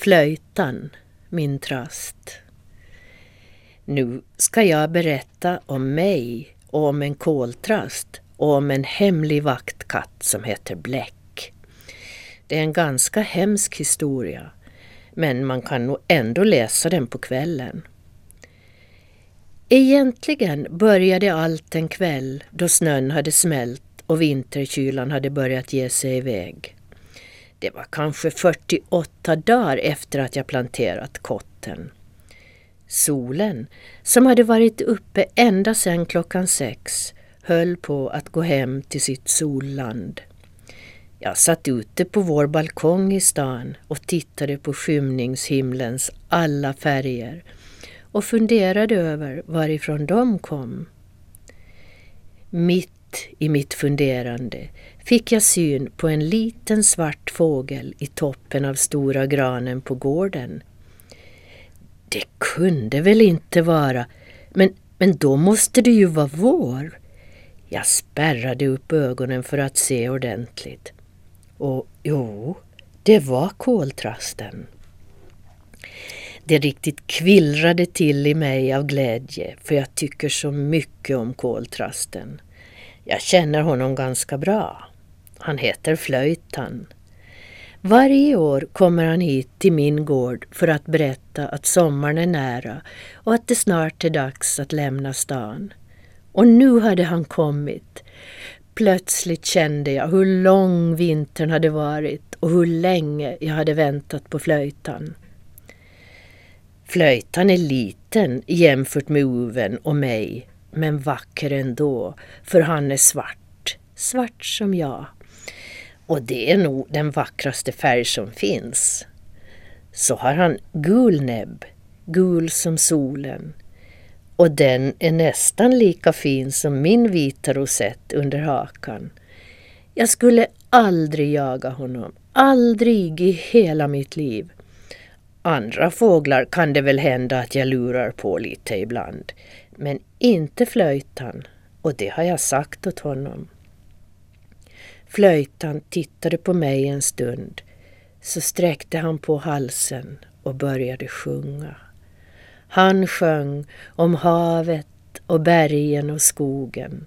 Flöjtan, min trast. Nu ska jag berätta om mig och om en koltrast och om en hemlig vaktkatt som heter Bläck. Det är en ganska hemsk historia, men man kan nog ändå läsa den på kvällen. Egentligen började allt en kväll då snön hade smält och vinterkylan hade börjat ge sig iväg. Det var kanske 48 dagar efter att jag planterat kotten. Solen, som hade varit uppe ända sedan klockan sex, höll på att gå hem till sitt solland. Jag satt ute på vår balkong i stan och tittade på skymningshimlens alla färger och funderade över varifrån de kom. Mitt i mitt funderande fick jag syn på en liten svart fågel i toppen av stora granen på gården. Det kunde väl inte vara, men, men då måste det ju vara vår. Jag spärrade upp ögonen för att se ordentligt. Och jo, det var koltrasten. Det riktigt kvillrade till i mig av glädje för jag tycker så mycket om koltrasten. Jag känner honom ganska bra. Han heter Flöjtan. Varje år kommer han hit till min gård för att berätta att sommaren är nära och att det snart är dags att lämna stan. Och nu hade han kommit. Plötsligt kände jag hur lång vintern hade varit och hur länge jag hade väntat på flöjtan. Flöjtan är liten jämfört med Uven och mig, men vacker ändå, för han är svart. Svart som jag. Och det är nog den vackraste färg som finns. Så har han gul näbb, gul som solen. Och den är nästan lika fin som min vita rosett under hakan. Jag skulle aldrig jaga honom, aldrig i hela mitt liv. Andra fåglar kan det väl hända att jag lurar på lite ibland. Men inte flöjtan, och det har jag sagt åt honom. Flöjtan tittade på mig en stund, så sträckte han på halsen och började sjunga. Han sjöng om havet och bergen och skogen.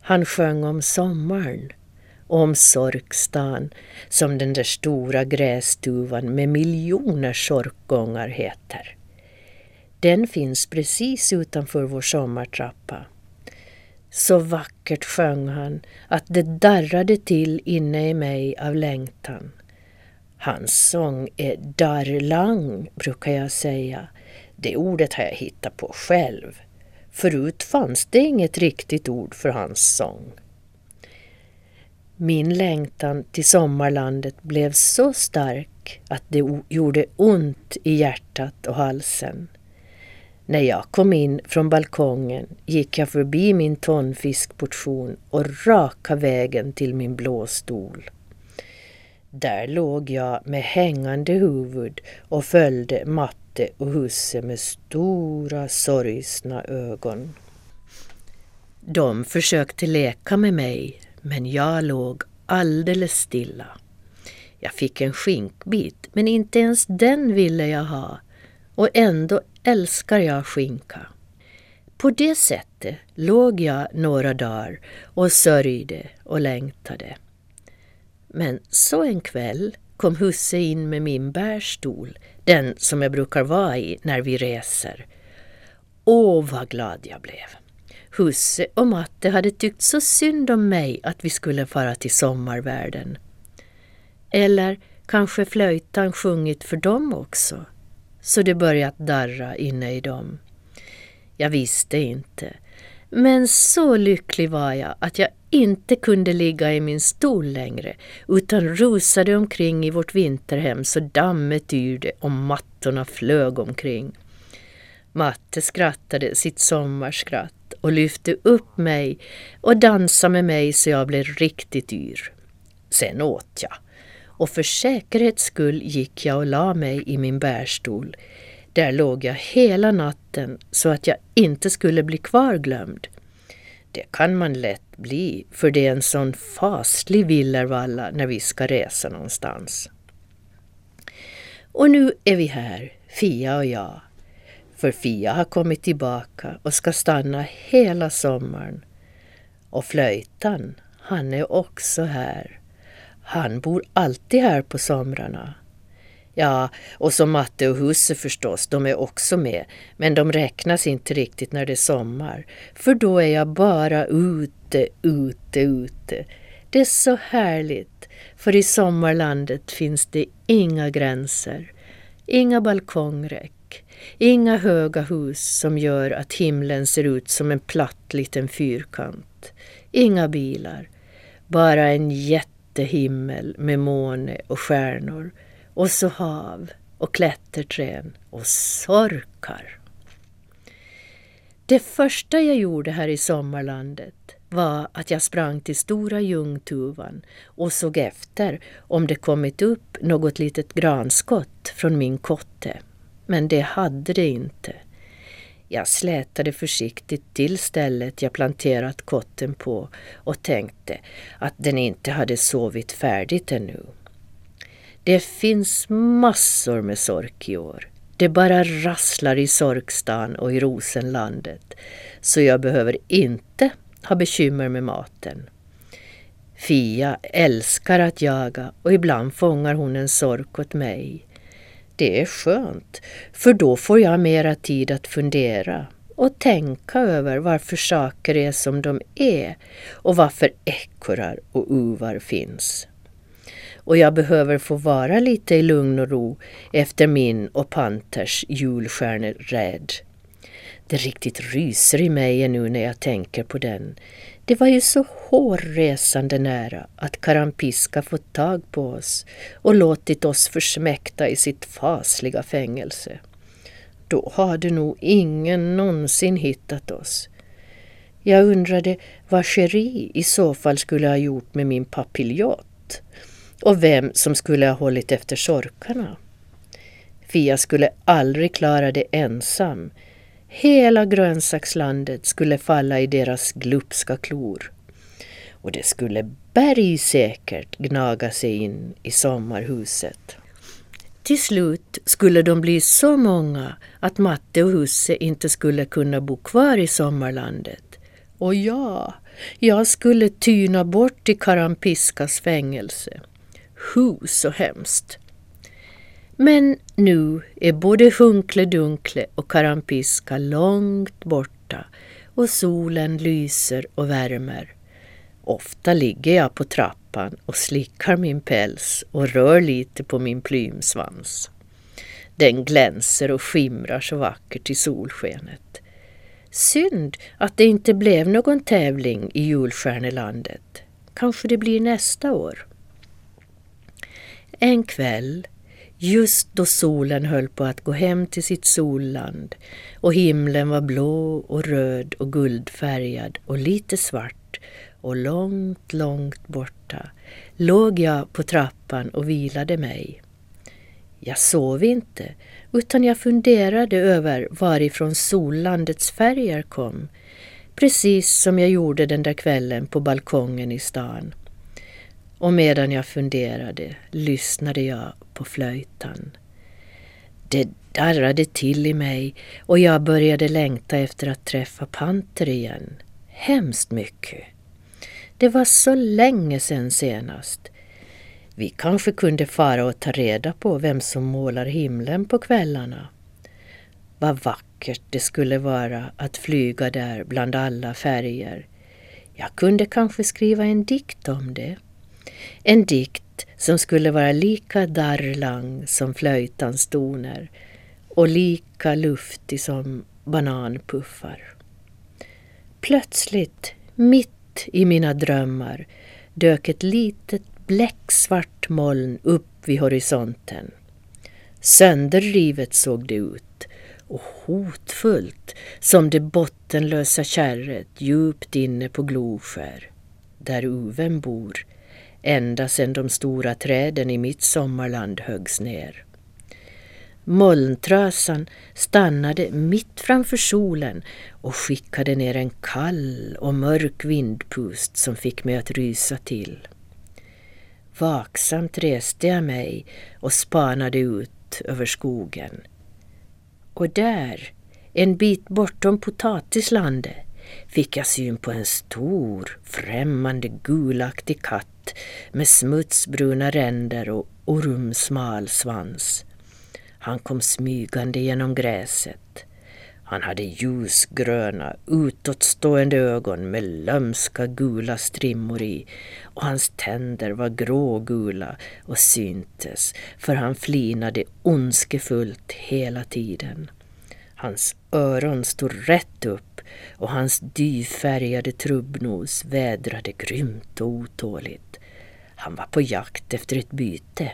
Han sjöng om sommaren och om Sorkstan som den där stora grästuvan med miljoner sorkgångar heter. Den finns precis utanför vår sommartrappa. Så vackert sjöng han att det darrade till inne i mig av längtan. Hans sång är darrlang, brukar jag säga. Det ordet har jag hittat på själv. Förut fanns det inget riktigt ord för hans sång. Min längtan till sommarlandet blev så stark att det gjorde ont i hjärtat och halsen. När jag kom in från balkongen gick jag förbi min tonfiskportion och raka vägen till min blå stol. Där låg jag med hängande huvud och följde Matte och husse med stora sorgsna ögon. De försökte leka med mig men jag låg alldeles stilla. Jag fick en skinkbit, men inte ens den ville jag ha. Och ändå älskar jag skinka. På det sättet låg jag några dagar och sörjde och längtade. Men så en kväll kom husse in med min bärstol, den som jag brukar vara i när vi reser. Åh, vad glad jag blev! Husse och Matte hade tyckt så synd om mig att vi skulle fara till sommarvärlden. Eller kanske flöjtan sjungit för dem också, så det börjat darra inne i dem. Jag visste inte, men så lycklig var jag att jag inte kunde ligga i min stol längre utan rusade omkring i vårt vinterhem så dammet yrde och mattorna flög omkring. Matte skrattade sitt sommarskratt och lyfte upp mig och dansade med mig så jag blev riktigt yr. Sen åt jag och för säkerhets skull gick jag och la mig i min bärstol. Där låg jag hela natten så att jag inte skulle bli kvarglömd. Det kan man lätt bli, för det är en sån faslig villervalla när vi ska resa någonstans. Och nu är vi här, Fia och jag. För Fia har kommit tillbaka och ska stanna hela sommaren. Och flöjtan, han är också här. Han bor alltid här på somrarna. Ja, och så matte och husse förstås, de är också med. Men de räknas inte riktigt när det är sommar. För då är jag bara ute, ute, ute. Det är så härligt. För i sommarlandet finns det inga gränser. Inga balkongräck. Inga höga hus som gör att himlen ser ut som en platt liten fyrkant. Inga bilar. Bara en jättehimmel med måne och stjärnor och så hav och klätterträd och sorkar. Det första jag gjorde här i sommarlandet var att jag sprang till Stora Ljungtuvan och såg efter om det kommit upp något litet granskott från min kotte. Men det hade det inte. Jag slätade försiktigt till stället jag planterat kotten på och tänkte att den inte hade sovit färdigt ännu. Det finns massor med sork i år. Det bara rasslar i Sorkstan och i Rosenlandet. Så jag behöver inte ha bekymmer med maten. Fia älskar att jaga och ibland fångar hon en sork åt mig. Det är skönt, för då får jag mera tid att fundera och tänka över varför saker är som de är och varför ekorrar och uvar finns och jag behöver få vara lite i lugn och ro efter min och Panters julstjärneräd. Det riktigt ryser i mig nu när jag tänker på den. Det var ju så hårresande nära att Karampiska fått tag på oss och låtit oss försmäkta i sitt fasliga fängelse. Då hade nog ingen någonsin hittat oss. Jag undrade vad Cherie i så fall skulle ha gjort med min papiljott och vem som skulle ha hållit efter sorkarna. Fia skulle aldrig klara det ensam. Hela grönsakslandet skulle falla i deras glupska klor. Och det skulle bergsäkert gnaga sig in i sommarhuset. Till slut skulle de bli så många att Matte och husse inte skulle kunna bo kvar i sommarlandet. Och ja, jag skulle tyna bort i Karampiskas fängelse. Hu så hemskt. Men nu är både Hunkle Dunkle och Karampiska långt borta och solen lyser och värmer. Ofta ligger jag på trappan och slickar min päls och rör lite på min plymsvans. Den glänser och skimrar så vackert i solskenet. Synd att det inte blev någon tävling i julstjärnelandet. Kanske det blir nästa år. En kväll, just då solen höll på att gå hem till sitt solland och himlen var blå och röd och guldfärgad och lite svart och långt, långt borta låg jag på trappan och vilade mig. Jag sov inte, utan jag funderade över varifrån sollandets färger kom, precis som jag gjorde den där kvällen på balkongen i stan och medan jag funderade lyssnade jag på flöjtan. Det darrade till i mig och jag började längta efter att träffa Panter igen. Hemskt mycket. Det var så länge sedan senast. Vi kanske kunde fara och ta reda på vem som målar himlen på kvällarna. Vad vackert det skulle vara att flyga där bland alla färger. Jag kunde kanske skriva en dikt om det. En dikt som skulle vara lika darrlang som flöjtans toner och lika luftig som bananpuffar. Plötsligt, mitt i mina drömmar, dök ett litet bläcksvart moln upp vid horisonten. Sönderrivet såg det ut och hotfullt som det bottenlösa kärret djupt inne på Gloskär, där Uven bor ända sedan de stora träden i mitt sommarland höggs ner. Molntrösan stannade mitt framför solen och skickade ner en kall och mörk vindpust som fick mig att rysa till. Vaksamt reste jag mig och spanade ut ut över skogen. Och där, en bit bortom potatislandet, fick jag syn på en stor, främmande gulaktig katt med smutsbruna ränder och ormsmal svans. Han kom smygande genom gräset. Han hade ljusgröna, utåtstående ögon med lömska gula strimmor i och hans tänder var grågula och syntes för han flinade ondskefullt hela tiden. Hans öron stod rätt upp och hans dyfärgade trubbnos vädrade grymt och otåligt. Han var på jakt efter ett byte.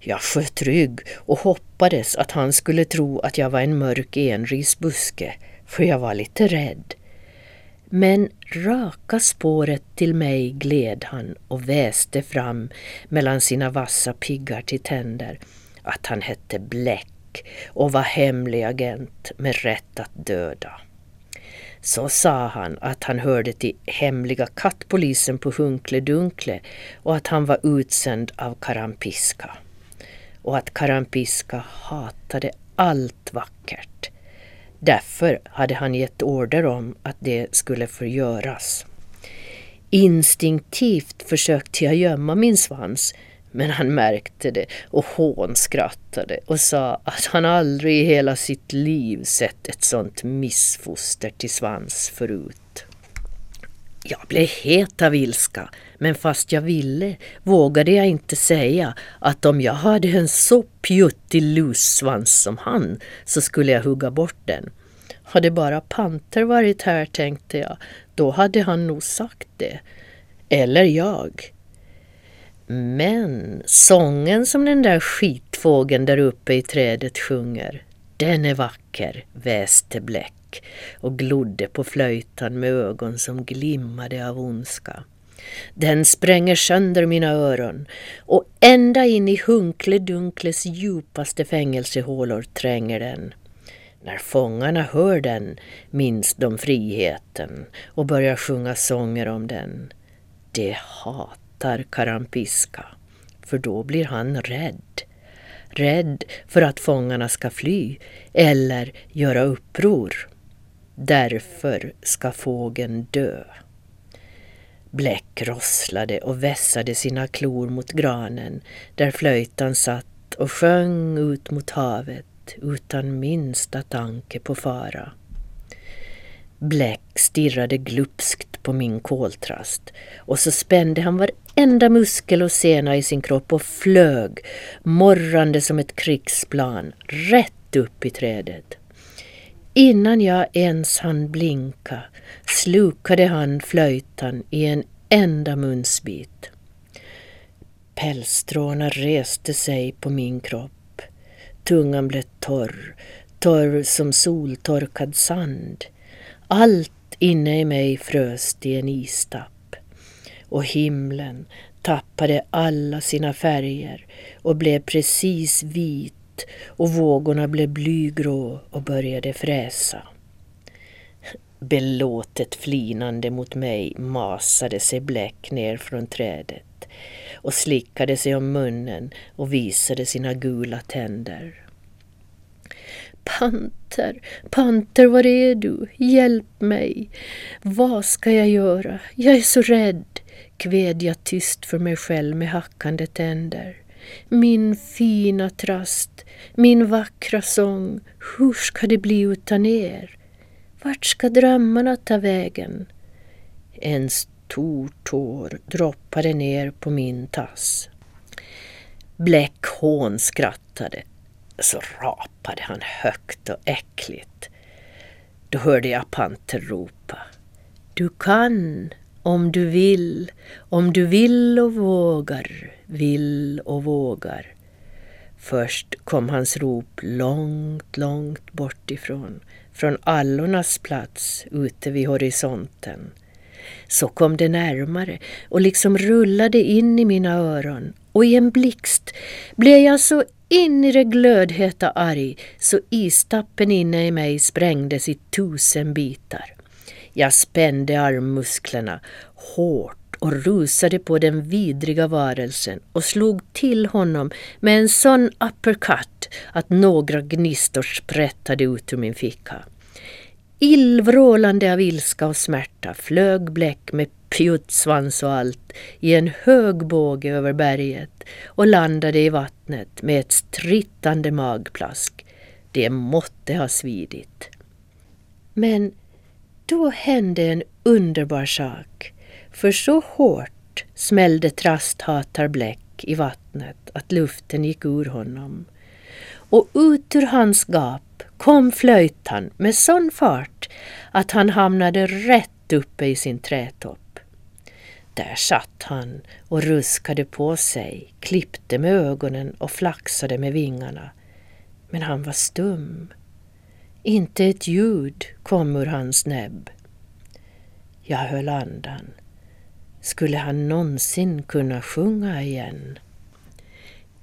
Jag sköt rygg och hoppades att han skulle tro att jag var en mörk enrisbuske, för jag var lite rädd. Men raka spåret till mig gled han och väste fram mellan sina vassa piggar till tänder att han hette Bläck och var hemlig agent med rätt att döda. Så sa han att han hörde till hemliga kattpolisen på Hunkle Dunkle och att han var utsänd av Karampiska och att Karampiska hatade allt vackert. Därför hade han gett order om att det skulle förgöras. Instinktivt försökte jag gömma min svans men han märkte det och hånskrattade och sa att han aldrig i hela sitt liv sett ett sånt missfoster till svans förut. Jag blev het av ilska, men fast jag ville vågade jag inte säga att om jag hade en så pjuttig lussvans som han så skulle jag hugga bort den. Hade bara Panter varit här, tänkte jag, då hade han nog sagt det. Eller jag. Men sången som den där skitfågeln där uppe i trädet sjunger, den är vacker, väste Bläck och glodde på flöjtan med ögon som glimmade av ondska. Den spränger sönder mina öron och ända in i Hunkle-Dunkles djupaste fängelsehålor tränger den. När fångarna hör den minns de friheten och börjar sjunga sånger om den. Det hat hatar Karampiska, för då blir han rädd. Rädd för att fångarna ska fly eller göra uppror. Därför ska fågeln dö. Bläck rosslade och vässade sina klor mot granen där flöjtan satt och sjöng ut mot havet utan minsta tanke på fara. Bläck stirrade glupskt på min koltrast och så spände han varenda muskel och sena i sin kropp och flög, morrande som ett krigsplan, rätt upp i trädet. Innan jag ens hann blinka slukade han flöjtan i en enda munsbit. Pälsstråna reste sig på min kropp. Tungan blev torr, torr som soltorkad sand. Allt inne i mig frös i en istapp. Och himlen tappade alla sina färger och blev precis vit och vågorna blev blygrå och började fräsa. Belåtet flinande mot mig masade sig Bläck ner från trädet och slickade sig om munnen och visade sina gula tänder. Panter, panter, var är du? Hjälp mig! Vad ska jag göra? Jag är så rädd, kved jag tyst för mig själv med hackande tänder. Min fina trast, min vackra sång, hur ska det bli utan er? Vart ska drömmarna ta vägen? En stor tår droppade ner på min tass. Bläck hånskrattade. Så rapade han högt och äckligt. Då hörde jag Panter ropa. Du kan, om du vill, om du vill och vågar, vill och vågar. Först kom hans rop långt, långt bort ifrån, från allornas plats ute vid horisonten. Så kom det närmare och liksom rullade in i mina öron och i en blixt blev jag så in i det glödheta arg så istappen inne i mig sprängdes i tusen bitar. Jag spände armmusklerna hårt och rusade på den vidriga varelsen och slog till honom med en sån uppercut att några gnistor sprättade ut ur min ficka. Illvrålande av ilska och smärta flög Bläck med pjuttsvans och allt i en hög båge över berget och landade i vattnet med ett strittande magplask. Det måtte ha svidit. Men då hände en underbar sak, för så hårt smällde Trasthatar Bläck i vattnet att luften gick ur honom. Och ut ur hans gap kom flöjtan med sån fart att han hamnade rätt uppe i sin trätopp. Där satt han och ruskade på sig, klippte med ögonen och flaxade med vingarna. Men han var stum. Inte ett ljud kom ur hans näbb. Jag höll andan. Skulle han någonsin kunna sjunga igen?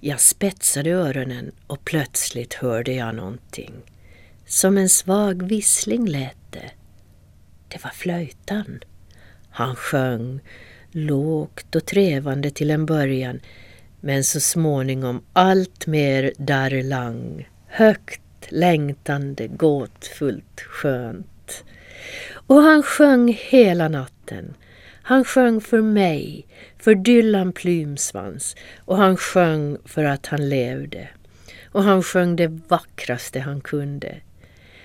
Jag spetsade öronen och plötsligt hörde jag någonting. Som en svag vissling lät det. Det var flöjtan. Han sjöng, lågt och trevande till en början, men så småningom allt mer darrlang, högt, längtande, gåtfullt, skönt. Och han sjöng hela natten. Han sjöng för mig, för Dylan Plymsvans och han sjöng för att han levde. Och han sjöng det vackraste han kunde.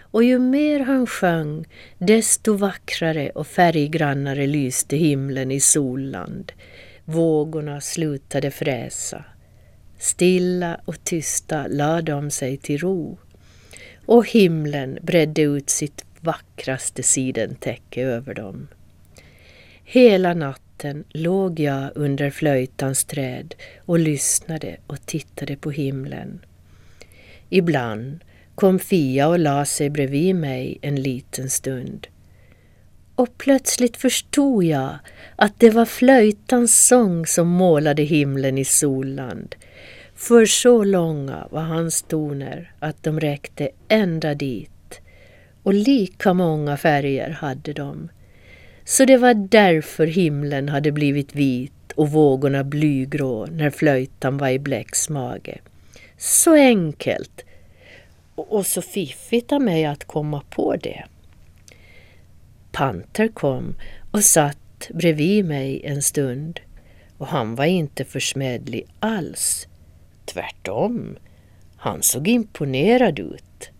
Och ju mer han sjöng, desto vackrare och färggrannare lyste himlen i solland. Vågorna slutade fräsa. Stilla och tysta lade de sig till ro. Och himlen bredde ut sitt vackraste sidentäcke över dem. Hela natten låg jag under flöjtans träd och lyssnade och tittade på himlen. Ibland kom Fia och la sig bredvid mig en liten stund. Och plötsligt förstod jag att det var flöjtans sång som målade himlen i solland. För så långa var hans toner att de räckte ända dit och lika många färger hade de. Så det var därför himlen hade blivit vit och vågorna blygrå när flöjtan var i Bläcks mage. Så enkelt! Och så fiffigt av mig att komma på det. Panter kom och satt bredvid mig en stund och han var inte försmädlig alls. Tvärtom, han såg imponerad ut.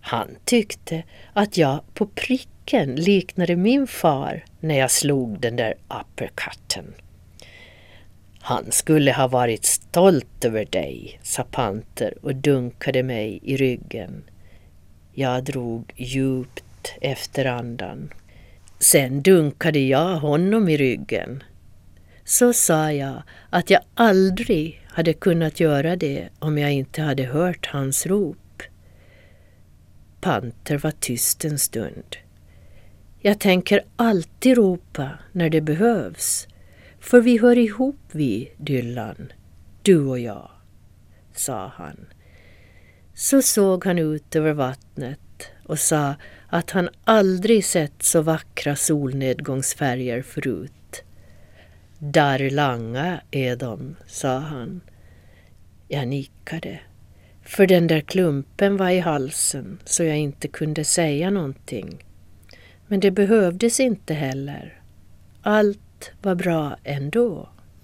Han tyckte att jag på pricken liknade min far när jag slog den där uppercutten. Han skulle ha varit stolt över dig, sa Panter och dunkade mig i ryggen. Jag drog djupt efter andan. Sen dunkade jag honom i ryggen. Så sa jag att jag aldrig hade kunnat göra det om jag inte hade hört hans rop. Panter var tyst en stund. Jag tänker alltid ropa när det behövs, för vi hör ihop vi, Dylan, du och jag, sa han. Så såg han ut över vattnet och sa att han aldrig sett så vackra solnedgångsfärger förut. Darlanga är de, sa han. Jag nickade. För den där klumpen var i halsen så jag inte kunde säga någonting. Men det behövdes inte heller. Allt var bra ändå.